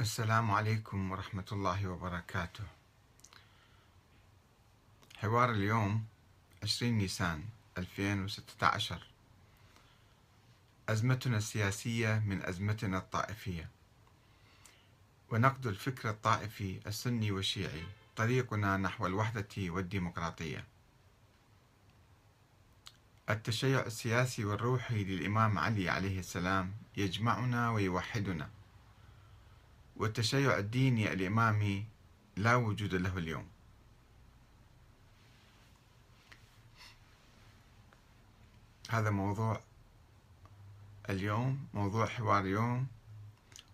السلام عليكم ورحمة الله وبركاته. حوار اليوم 20 نيسان 2016 أزمتنا السياسية من أزمتنا الطائفية. ونقد الفكر الطائفي السني والشيعي طريقنا نحو الوحدة والديمقراطية. التشيع السياسي والروحي للإمام علي عليه السلام يجمعنا ويوحدنا. والتشيع الديني الإمامي لا وجود له اليوم. هذا موضوع اليوم موضوع حوار اليوم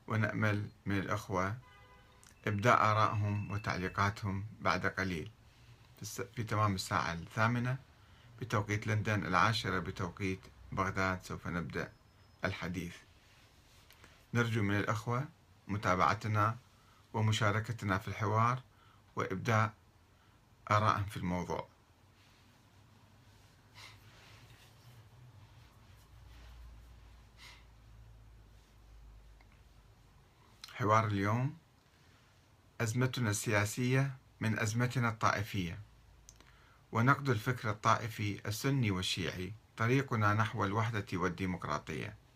ونأمل من الأخوة إبداء آرائهم وتعليقاتهم بعد قليل. في تمام الساعة الثامنة بتوقيت لندن العاشرة بتوقيت بغداد سوف نبدأ الحديث. نرجو من الأخوة متابعتنا ومشاركتنا في الحوار وإبداء آرائهم في الموضوع. حوار اليوم أزمتنا السياسية من أزمتنا الطائفية. ونقد الفكر الطائفي السني والشيعي طريقنا نحو الوحدة والديمقراطية.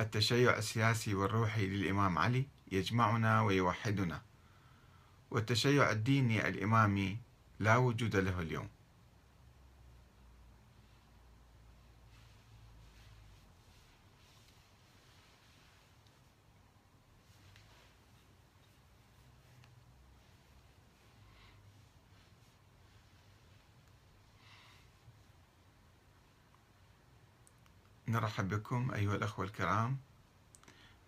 التشيع السياسي والروحي للإمام علي يجمعنا ويوحدنا والتشيع الديني الإمامي لا وجود له اليوم. نرحب بكم أيها الأخوة الكرام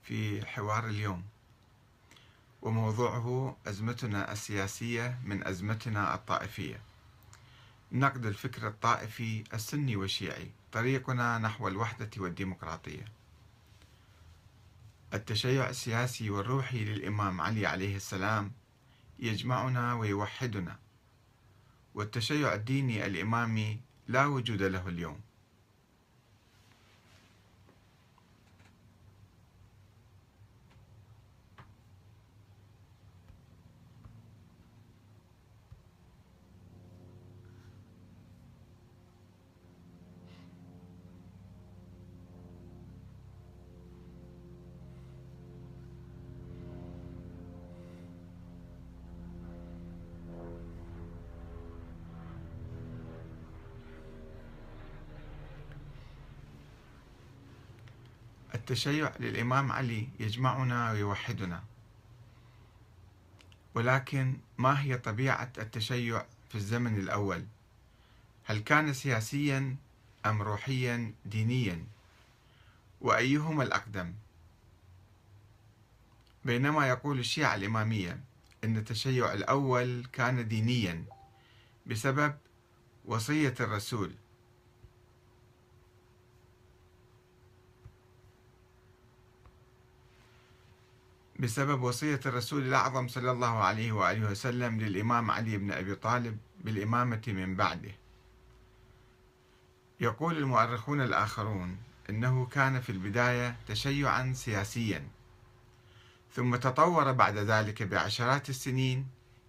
في حوار اليوم وموضوعه أزمتنا السياسية من أزمتنا الطائفية. نقد الفكر الطائفي السني والشيعي طريقنا نحو الوحدة والديمقراطية. التشيع السياسي والروحي للإمام علي عليه السلام يجمعنا ويوحدنا والتشيع الديني الإمامي لا وجود له اليوم. التشيع للإمام علي يجمعنا ويوحدنا ولكن ما هي طبيعة التشيع في الزمن الأول؟ هل كان سياسيا أم روحيا دينيا؟ وأيهما الأقدم؟ بينما يقول الشيعة الإمامية أن التشيع الأول كان دينيا بسبب وصية الرسول بسبب وصية الرسول الأعظم صلى الله عليه وآله وسلم للإمام علي بن أبي طالب بالإمامة من بعده. يقول المؤرخون الآخرون إنه كان في البداية تشيعا سياسيا ثم تطور بعد ذلك بعشرات السنين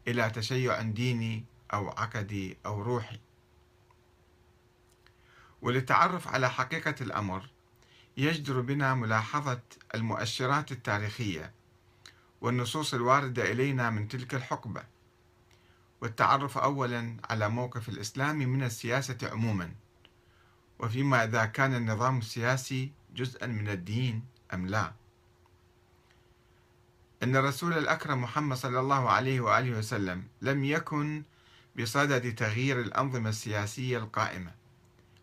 إلى تشيع ديني أو عقدي أو روحي. وللتعرف على حقيقة الأمر يجدر بنا ملاحظة المؤشرات التاريخية والنصوص الواردة إلينا من تلك الحقبة. والتعرف أولا على موقف الإسلام من السياسة عموما وفيما إذا كان النظام السياسي جزءا من الدين أم لا. أن الرسول الأكرم محمد صلى الله عليه وآله وسلم لم يكن بصدد تغيير الأنظمة السياسية القائمة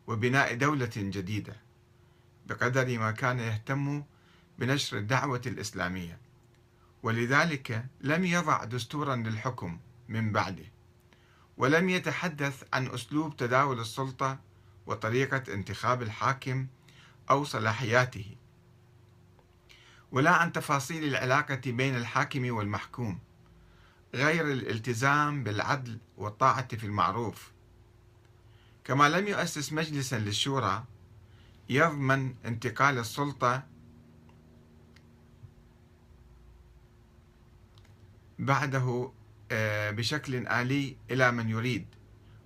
وبناء دولة جديدة بقدر ما كان يهتم بنشر الدعوة الإسلامية. ولذلك لم يضع دستورا للحكم من بعده ولم يتحدث عن أسلوب تداول السلطة وطريقة انتخاب الحاكم أو صلاحياته. ولا عن تفاصيل العلاقة بين الحاكم والمحكوم غير الالتزام بالعدل والطاعة في المعروف. كما لم يؤسس مجلسا للشورى يضمن انتقال السلطة بعده آه، بشكل آلي إلى من يريد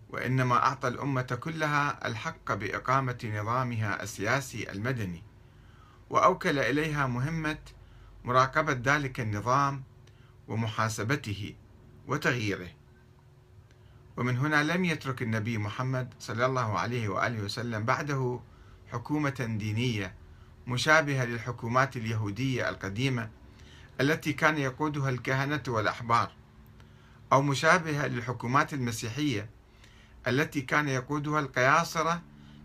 وإنما أعطى الأمة كلها الحق بإقامة نظامها السياسي المدني وأوكل إليها مهمة مراقبة ذلك النظام ومحاسبته وتغييره. ومن هنا لم يترك النبي محمد صلى الله عليه وآله وسلم بعده حكومة دينية مشابهة للحكومات اليهودية القديمة التي كان يقودها الكهنة والأحبار أو مشابهة للحكومات المسيحية التي كان يقودها القياصرة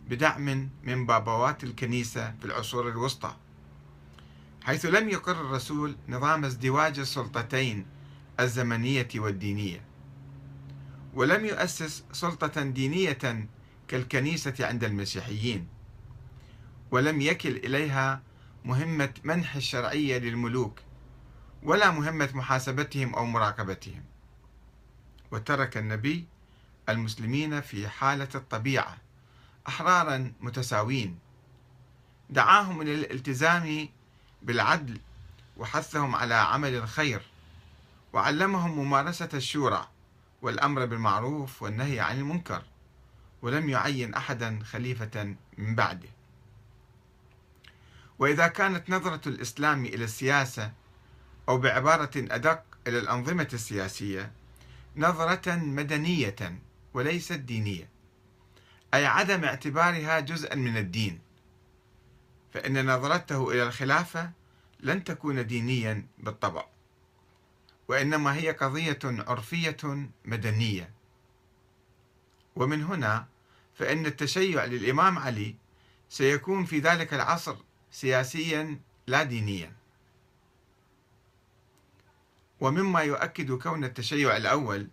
بدعم من بابوات الكنيسة في العصور الوسطى. حيث لم يقر الرسول نظام ازدواج السلطتين الزمنية والدينية ولم يؤسس سلطة دينية كالكنيسة عند المسيحيين ولم يكل إليها مهمة منح الشرعية للملوك ولا مهمة محاسبتهم أو مراقبتهم. وترك النبي المسلمين في حالة الطبيعة أحرارا متساوين. دعاهم إلى الالتزام بالعدل وحثهم على عمل الخير وعلمهم ممارسة الشورى والأمر بالمعروف والنهي عن المنكر ولم يعين أحدا خليفة من بعده. وإذا كانت نظرة الإسلام إلى السياسة أو بعبارة أدق إلى الأنظمة السياسية نظرة مدنية وليست دينية أي عدم اعتبارها جزءا من الدين. فإن نظرته إلى الخلافة لن تكون دينيا بالطبع وإنما هي قضية عرفية مدنية. ومن هنا فإن التشيع للإمام علي سيكون في ذلك العصر سياسيا لا دينيا. ومما يؤكد كون التشيع الأول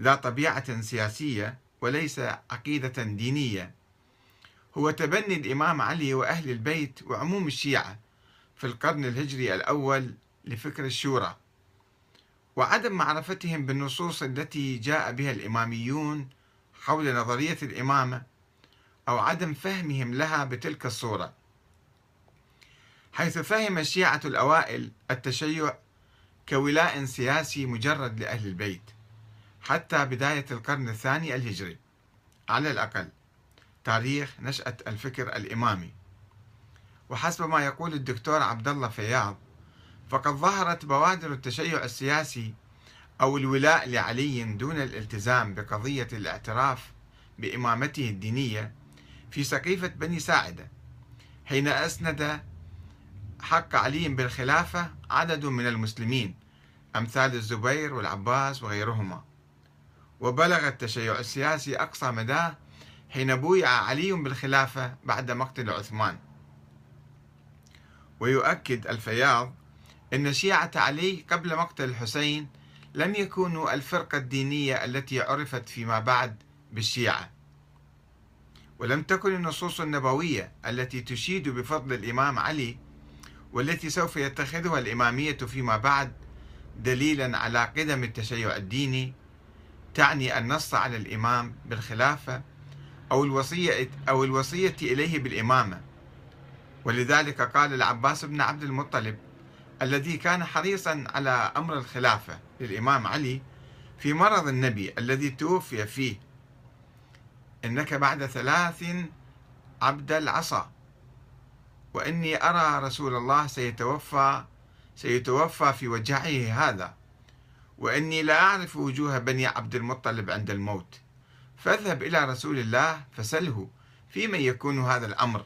ذا طبيعة سياسية وليس عقيدة دينية. هو تبني الإمام علي وأهل البيت وعموم الشيعة في القرن الهجري الأول لفكر الشورى. وعدم معرفتهم بالنصوص التي جاء بها الإماميون حول نظرية الإمامة أو عدم فهمهم لها بتلك الصورة. حيث فهم الشيعة الأوائل التشيع كولاء سياسي مجرد لأهل البيت حتى بداية القرن الثاني الهجري. على الأقل تاريخ نشأة الفكر الإمامي. وحسب ما يقول الدكتور عبد الله فياض فقد ظهرت بوادر التشيع السياسي أو الولاء لعلي دون الالتزام بقضية الاعتراف بإمامته الدينية في سقيفة بني ساعدة حين أسند حق علي بالخلافة عدد من المسلمين أمثال الزبير والعباس وغيرهما. وبلغ التشيع السياسي أقصى مداه حين بويع علي بالخلافة بعد مقتل عثمان. ويؤكد الفياض أن شيعة علي قبل مقتل الحسين لم يكونوا الفرقة الدينية التي عرفت فيما بعد بالشيعة. ولم تكن النصوص النبوية التي تشيد بفضل الإمام علي والتي سوف يتخذها الإمامية فيما بعد دليلا على قدم التشيع الديني تعني النص على الإمام بالخلافة أو الوصية أو الوصية إليه بالإمامة. ولذلك قال العباس بن عبد المطلب الذي كان حريصا على أمر الخلافة للإمام علي في مرض النبي الذي توفي فيه. إنك بعد ثلاث عبد العصا. وإني أرى رسول الله سيتوفى سيتوفى في وجعه هذا. وإني لا أعرف وجوه بني عبد المطلب عند الموت. فاذهب إلى رسول الله فسله فيمن يكون هذا الأمر؟